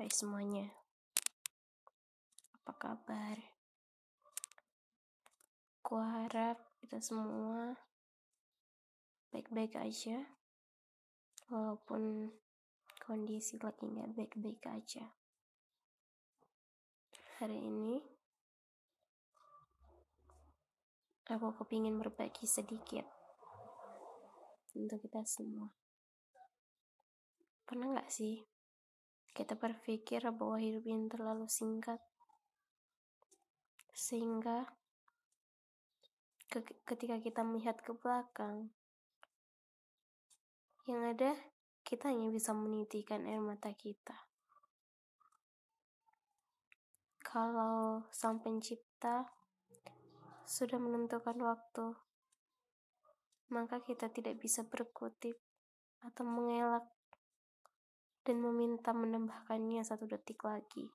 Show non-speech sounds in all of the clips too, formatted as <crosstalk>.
Hai semuanya, apa kabar? Ku harap kita semua baik-baik aja, walaupun kondisi lagi nggak baik-baik aja. Hari ini, aku kepingin berbagi sedikit untuk kita semua. Pernah nggak sih kita berpikir bahwa hidup ini terlalu singkat, sehingga ke- ketika kita melihat ke belakang, yang ada kita hanya bisa menitikan air mata kita. Kalau Sang Pencipta sudah menentukan waktu, maka kita tidak bisa berkutip atau mengelak dan meminta menambahkannya satu detik lagi.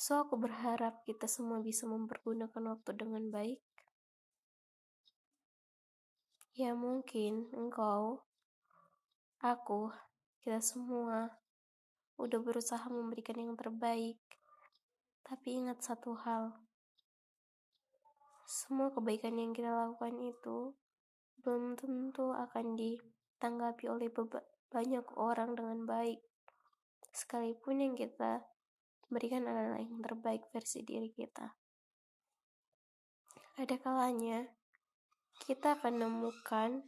So, aku berharap kita semua bisa mempergunakan waktu dengan baik. Ya mungkin engkau, aku, kita semua udah berusaha memberikan yang terbaik. Tapi ingat satu hal. Semua kebaikan yang kita lakukan itu belum tentu akan ditanggapi oleh banyak orang dengan baik. Sekalipun yang kita berikan adalah yang terbaik versi diri kita. Ada kalanya kita akan menemukan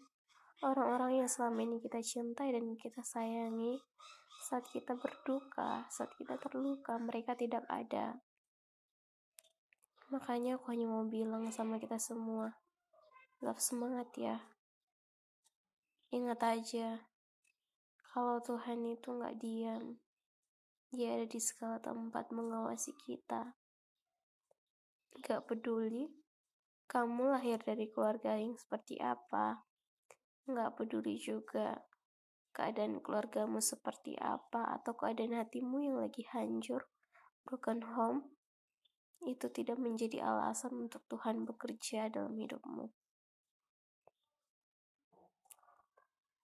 orang-orang yang selama ini kita cintai dan kita sayangi saat kita berduka, saat kita terluka, mereka tidak ada. Makanya aku hanya mau bilang sama kita semua, tetap semangat ya. Ingat aja, kalau Tuhan itu nggak diam, dia ada di segala tempat mengawasi kita. Gak peduli kamu lahir dari keluarga yang seperti apa, gak peduli juga keadaan keluargamu seperti apa atau keadaan hatimu yang lagi hancur, broken home, itu tidak menjadi alasan untuk Tuhan bekerja dalam hidupmu.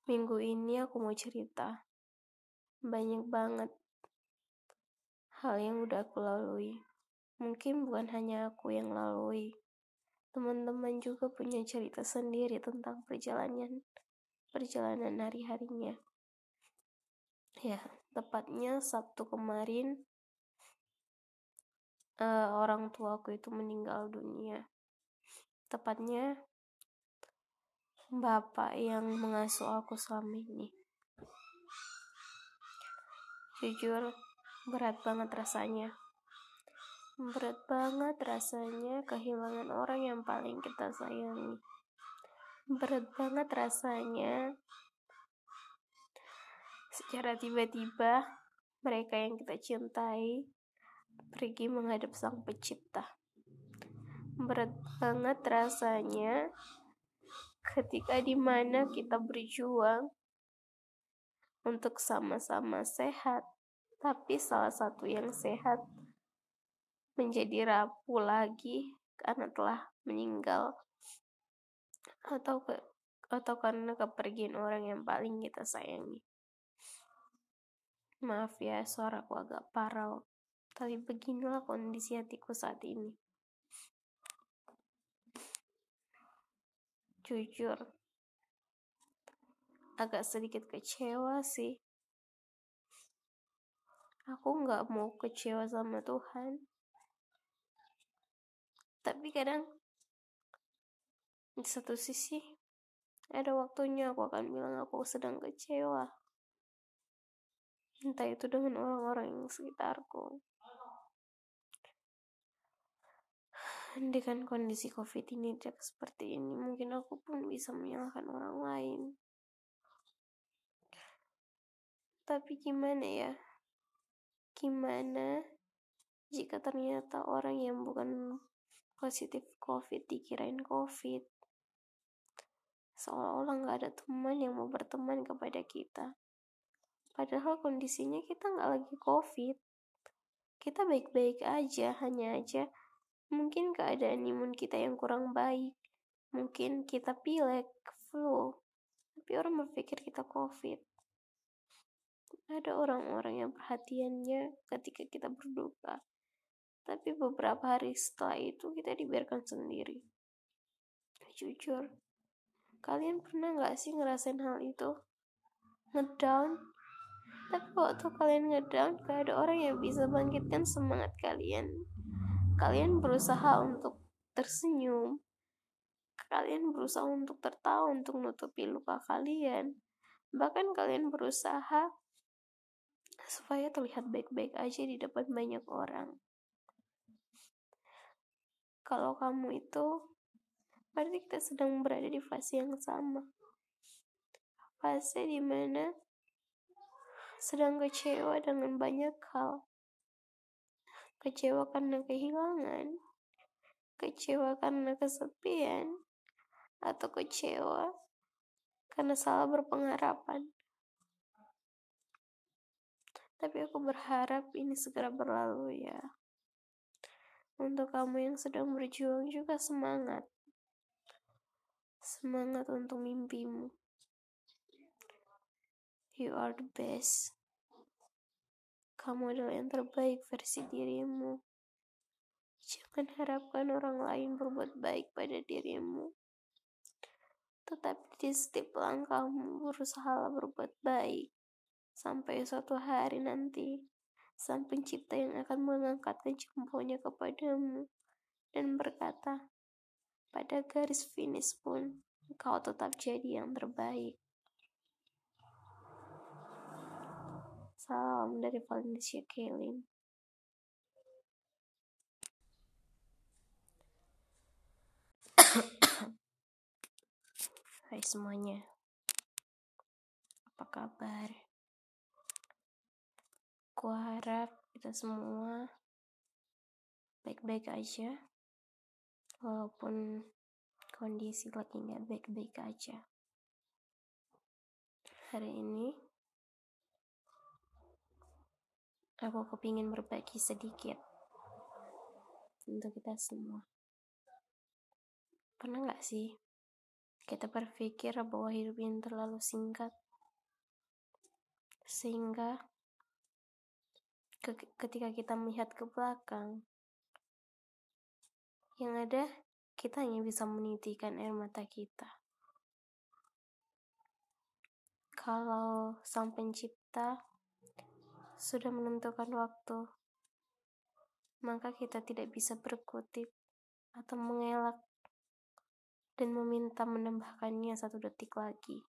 Minggu ini aku mau cerita. Banyak banget hal yang udah aku lalui. Mungkin bukan hanya aku yang lalui. Teman-teman juga punya cerita sendiri tentang perjalanan perjalanan hari-harinya. Ya, tepatnya Sabtu kemarin uh, orang tuaku itu meninggal dunia. Tepatnya bapak yang mengasuh aku selama ini. Jujur, berat banget rasanya. Berat banget rasanya kehilangan orang yang paling kita sayangi. Berat banget rasanya secara tiba-tiba mereka yang kita cintai pergi menghadap sang pencipta. Berat banget rasanya ketika di mana kita berjuang untuk sama-sama sehat, tapi salah satu yang sehat menjadi rapuh lagi karena telah meninggal atau ke, atau karena kepergian orang yang paling kita sayangi. Maaf ya, suaraku agak parau, tapi beginilah kondisi hatiku saat ini. Jujur agak sedikit kecewa sih. Aku nggak mau kecewa sama Tuhan. Tapi kadang di satu sisi ada waktunya aku akan bilang aku sedang kecewa. Entah itu dengan orang-orang yang sekitarku. Dengan kondisi covid ini tidak seperti ini mungkin aku pun bisa menyalahkan orang lain. Tapi gimana ya? Gimana jika ternyata orang yang bukan positif covid dikirain covid? Seolah-olah nggak ada teman yang mau berteman kepada kita. Padahal kondisinya kita nggak lagi covid. Kita baik-baik aja hanya aja Mungkin keadaan imun kita yang kurang baik. Mungkin kita pilek, flu. Tapi orang berpikir kita COVID. ada orang-orang yang perhatiannya ketika kita berduka. Tapi beberapa hari setelah itu kita dibiarkan sendiri. Jujur, kalian pernah gak sih ngerasain hal itu? Ngedown? Tapi waktu kalian ngedown, gak ada orang yang bisa bangkitkan semangat kalian. Kalian berusaha untuk tersenyum. Kalian berusaha untuk tertawa untuk nutupi luka kalian. Bahkan kalian berusaha supaya terlihat baik-baik aja di depan banyak orang. Kalau kamu itu, berarti kita sedang berada di fase yang sama. Fase di mana sedang kecewa dengan banyak hal. Kecewa karena kehilangan, kecewa karena kesepian, atau kecewa karena salah berpengharapan. Tapi aku berharap ini segera berlalu ya. Untuk kamu yang sedang berjuang juga semangat. Semangat untuk mimpimu. You are the best. Kamu adalah yang terbaik versi dirimu. Jangan harapkan orang lain berbuat baik pada dirimu. Tetapi di setiap langkahmu berusaha berbuat baik sampai suatu hari nanti sang pencipta yang akan mengangkatkan jempolnya kepadamu dan berkata, pada garis finish pun kau tetap jadi yang terbaik. Salam dari Valencia Kaelin. <coughs> Hai semuanya, apa kabar? Aku harap kita semua baik-baik aja, walaupun kondisi lagi nggak baik-baik aja. Hari ini, aku kepingin berbagi sedikit untuk kita semua. Pernah nggak sih kita berpikir bahwa hidup ini terlalu singkat, sehingga ketika kita melihat ke belakang, yang ada kita hanya bisa menitikan air mata kita. Kalau Sang Pencipta sudah menentukan waktu, maka kita tidak bisa berkutip atau mengelak dan meminta menambahkannya satu detik lagi.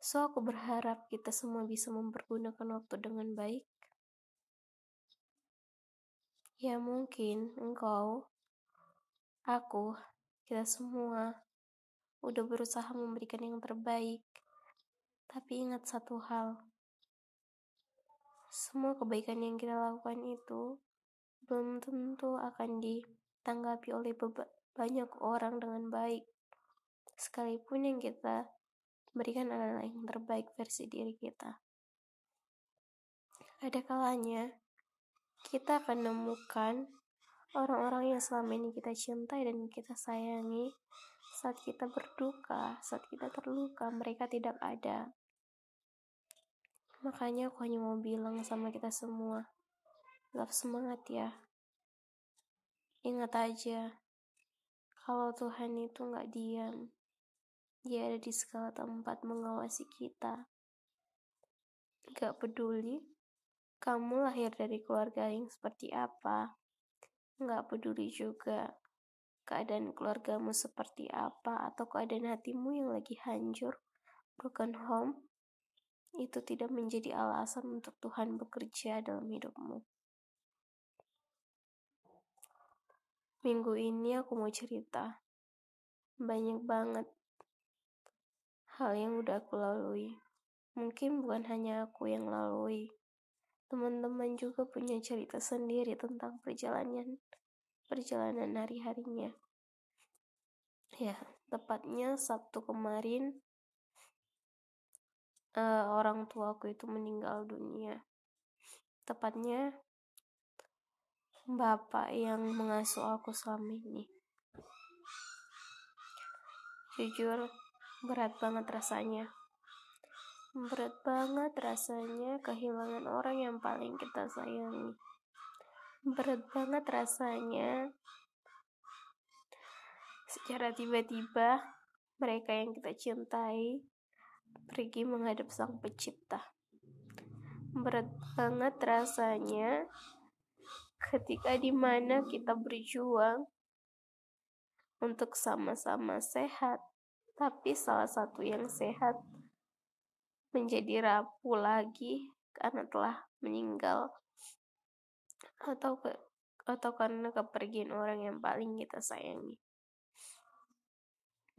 So, aku berharap kita semua bisa mempergunakan waktu dengan baik. Ya, mungkin engkau, aku, kita semua udah berusaha memberikan yang terbaik. Tapi ingat satu hal. Semua kebaikan yang kita lakukan itu belum tentu akan ditanggapi oleh banyak orang dengan baik. Sekalipun yang kita berikan adalah yang terbaik versi diri kita. Ada kalanya kita akan menemukan orang-orang yang selama ini kita cintai dan kita sayangi saat kita berduka, saat kita terluka, mereka tidak ada. Makanya aku hanya mau bilang sama kita semua, love semangat ya. Ingat aja, kalau Tuhan itu nggak diam, dia ada di segala tempat mengawasi kita. Gak peduli kamu lahir dari keluarga yang seperti apa. Gak peduli juga keadaan keluargamu seperti apa atau keadaan hatimu yang lagi hancur, broken home. Itu tidak menjadi alasan untuk Tuhan bekerja dalam hidupmu. Minggu ini aku mau cerita. Banyak banget hal yang udah aku lalui. Mungkin bukan hanya aku yang lalui. Teman-teman juga punya cerita sendiri tentang perjalanan perjalanan hari-harinya. Ya, tepatnya Sabtu kemarin uh, orang tua aku itu meninggal dunia. Tepatnya bapak yang mengasuh aku selama ini. Jujur, berat banget rasanya. Berat banget rasanya kehilangan orang yang paling kita sayangi. Berat banget rasanya secara tiba-tiba mereka yang kita cintai pergi menghadap sang pencipta. Berat banget rasanya ketika di mana kita berjuang untuk sama-sama sehat, tapi salah satu yang sehat menjadi rapuh lagi karena telah meninggal atau ke, atau karena kepergian orang yang paling kita sayangi.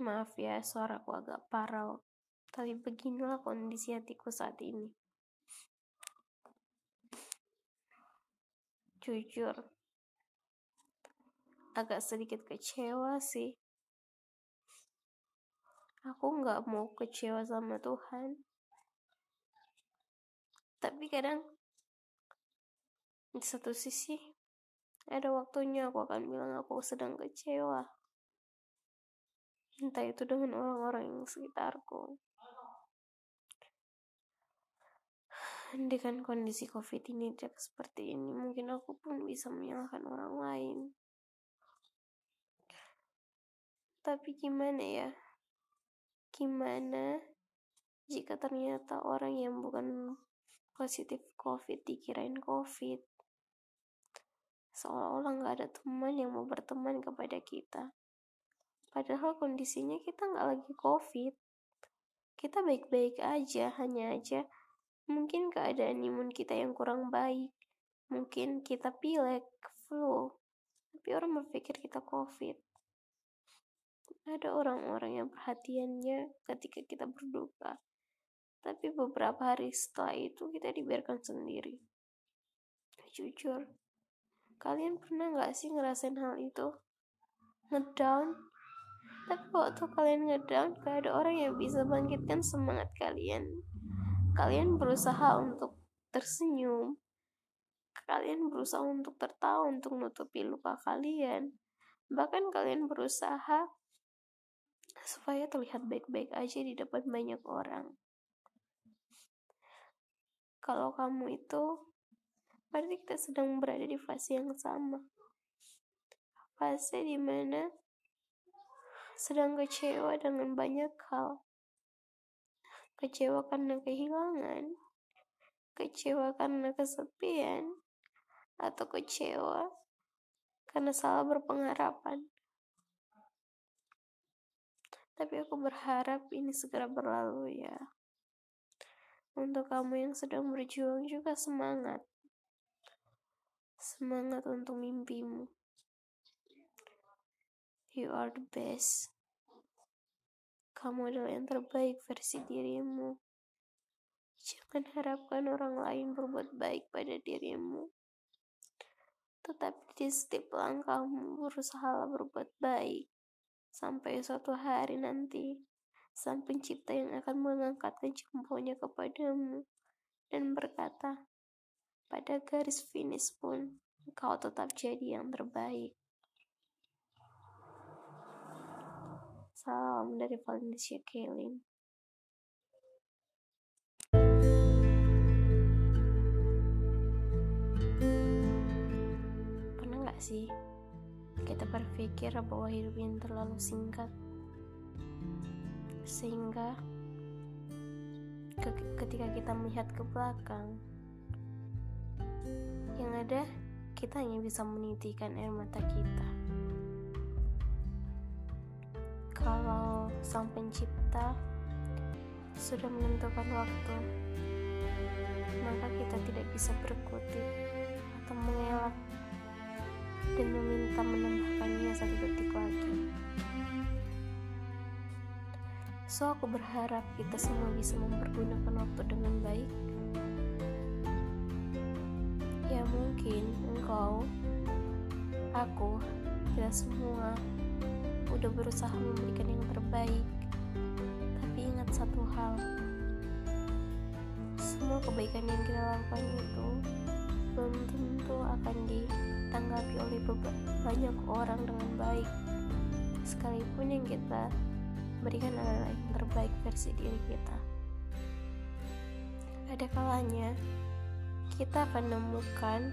Maaf ya, suaraku agak parau, tapi beginilah kondisi hatiku saat ini. Jujur, agak sedikit kecewa sih. Aku nggak mau kecewa sama Tuhan, tapi kadang di satu sisi ada waktunya aku akan bilang aku sedang kecewa entah itu dengan orang-orang yang sekitarku dengan kondisi covid ini tidak seperti ini mungkin aku pun bisa menyalahkan orang lain tapi gimana ya gimana jika ternyata orang yang bukan positif COVID dikirain COVID. Seolah-olah nggak ada teman yang mau berteman kepada kita. Padahal kondisinya kita nggak lagi COVID. Kita baik-baik aja, hanya aja mungkin keadaan imun kita yang kurang baik. Mungkin kita pilek, flu. Tapi orang berpikir kita COVID. Ada orang-orang yang perhatiannya ketika kita berduka tapi beberapa hari setelah itu kita dibiarkan sendiri. Jujur, kalian pernah nggak sih ngerasain hal itu? Ngedown? Tapi waktu kalian ngedown, gak ada orang yang bisa bangkitkan semangat kalian. Kalian berusaha untuk tersenyum. Kalian berusaha untuk tertawa untuk menutupi luka kalian. Bahkan kalian berusaha supaya terlihat baik-baik aja di depan banyak orang kalau kamu itu berarti kita sedang berada di fase yang sama fase di mana sedang kecewa dengan banyak hal kecewa karena kehilangan kecewa karena kesepian atau kecewa karena salah berpengharapan tapi aku berharap ini segera berlalu ya untuk kamu yang sedang berjuang juga semangat. Semangat untuk mimpimu. You are the best. Kamu adalah yang terbaik versi dirimu. Jangan harapkan orang lain berbuat baik pada dirimu. Tetapi di setiap langkahmu berusaha berbuat baik. Sampai suatu hari nanti sang pencipta yang akan mengangkatkan jempolnya kepadamu dan berkata, pada garis finish pun kau tetap jadi yang terbaik. Salam dari Valencia Kaelin. Pernah gak sih kita berpikir bahwa hidup ini terlalu singkat? sehingga ketika kita melihat ke belakang yang ada kita hanya bisa menitikan air mata kita kalau sang pencipta sudah menentukan waktu maka kita tidak bisa berkutip atau mengelak dan meminta menambahkannya satu detik lagi. So aku berharap kita semua bisa mempergunakan waktu dengan baik. Ya mungkin engkau, aku, kita semua udah berusaha memberikan yang terbaik. Tapi ingat satu hal, semua kebaikan yang kita lakukan itu belum tentu akan ditanggapi oleh banyak orang dengan baik. Sekalipun yang kita berikan adalah yang terbaik versi diri kita Ada kalanya kita akan menemukan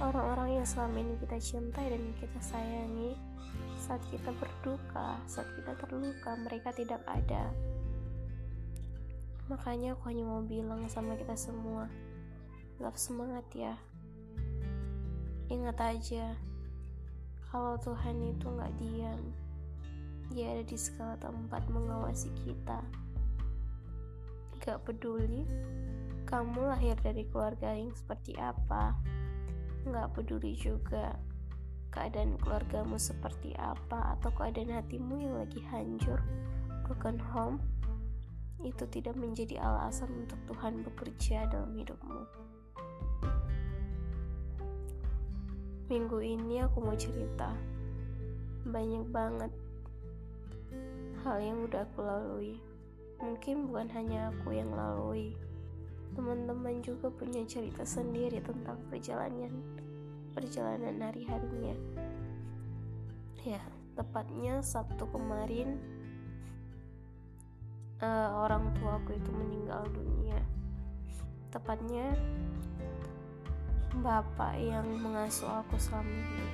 orang-orang yang selama ini kita cintai dan kita sayangi saat kita berduka, saat kita terluka, mereka tidak ada. Makanya aku hanya mau bilang sama kita semua, tetap semangat ya. Ingat aja, kalau Tuhan itu nggak diam, dia ada di segala tempat mengawasi kita. Gak peduli kamu lahir dari keluarga yang seperti apa, nggak peduli juga keadaan keluargamu seperti apa atau keadaan hatimu yang lagi hancur, broken home, itu tidak menjadi alasan untuk Tuhan bekerja dalam hidupmu. Minggu ini aku mau cerita. Banyak banget hal yang udah aku lalui. Mungkin bukan hanya aku yang lalui. Teman-teman juga punya cerita sendiri tentang perjalanan perjalanan hari-harinya. Ya, tepatnya Sabtu kemarin uh, orang tuaku itu meninggal dunia. Tepatnya bapak yang mengasuh aku selama ini.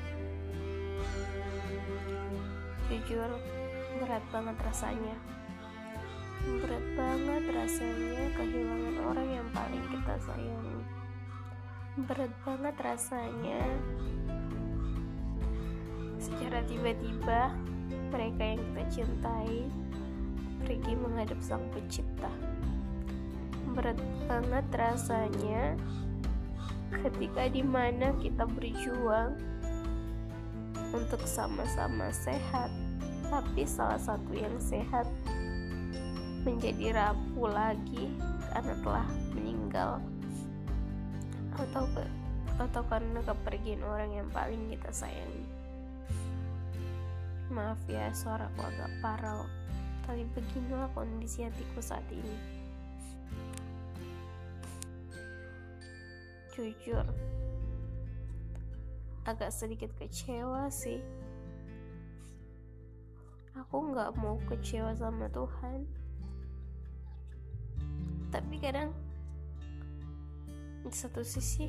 Jujur, berat banget rasanya. Berat banget rasanya kehilangan orang yang paling kita sayangi berat banget rasanya. Secara tiba-tiba mereka yang kita cintai pergi menghadap sang pencipta. Berat banget rasanya ketika di mana kita berjuang untuk sama-sama sehat tapi salah satu yang sehat menjadi rapuh lagi karena telah meninggal atau ke atau karena kepergian orang yang paling kita sayangi. Maaf ya suaraku agak parau, tapi beginilah kondisi hatiku saat ini. Jujur, agak sedikit kecewa sih. Aku nggak mau kecewa sama Tuhan, tapi kadang di satu sisi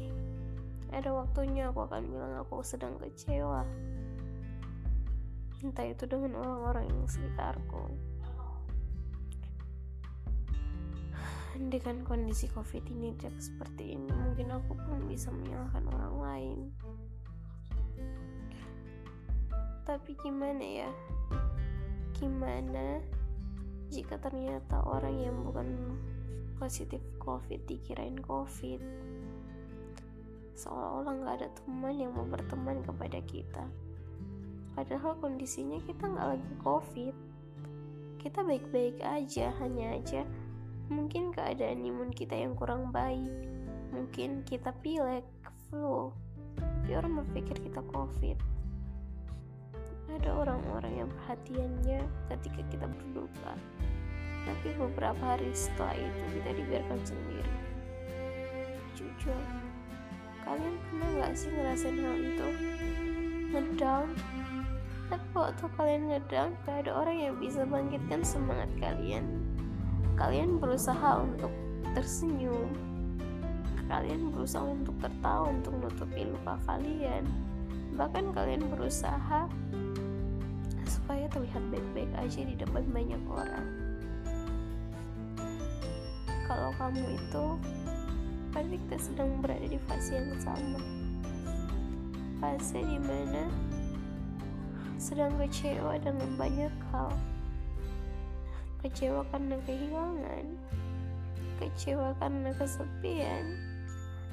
ada waktunya aku akan bilang aku sedang kecewa. Entah itu dengan orang-orang yang sekitarku. Dengan kondisi covid ini tidak seperti ini mungkin aku pun bisa menyalahkan orang lain. Tapi gimana ya? Gimana jika ternyata orang yang bukan positif covid dikirain covid seolah-olah nggak ada teman yang mau berteman kepada kita. Padahal kondisinya kita nggak lagi covid. Kita baik-baik aja hanya aja mungkin keadaan imun kita yang kurang baik. Mungkin kita pilek flu. Tapi orang berpikir kita covid. Ada orang-orang yang perhatiannya ketika kita berduka. Tapi beberapa hari setelah itu kita dibiarkan sendiri. Jujur kalian pernah gak sih ngerasain hal itu? Ngedown? Tapi waktu kalian ngedown gak ada orang yang bisa bangkitkan semangat kalian. Kalian berusaha untuk tersenyum. Kalian berusaha untuk tertawa untuk menutupi luka kalian. Bahkan kalian berusaha supaya terlihat baik-baik aja di depan banyak orang. Kalau kamu itu pasti kita sedang berada di fase yang sama? Fase di mana sedang kecewa dengan banyak hal. Kecewa karena kehilangan kecewa karena kesepian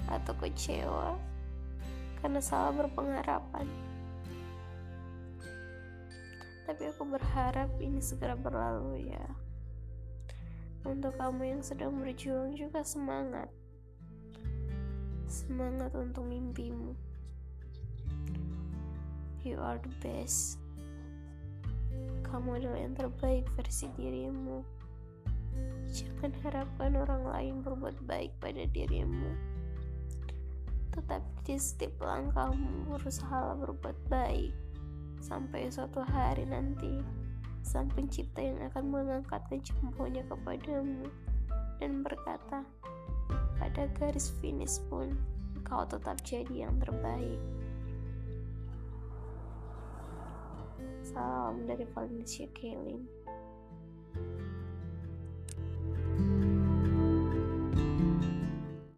atau kecewa karena salah berpengharapan. Tapi aku berharap ini segera berlalu ya. Untuk kamu yang sedang berjuang juga semangat. Semangat untuk mimpimu. You are the best. Kamu adalah yang terbaik versi dirimu. Jangan harapkan orang lain berbuat baik pada dirimu. Tetapi di setiap langkahmu berusaha berbuat baik sampai suatu hari nanti sang pencipta yang akan mengangkatkan jempolnya kepadamu dan berkata, ada garis finish pun, kau tetap jadi yang terbaik. Salam dari Valencia Kaylin.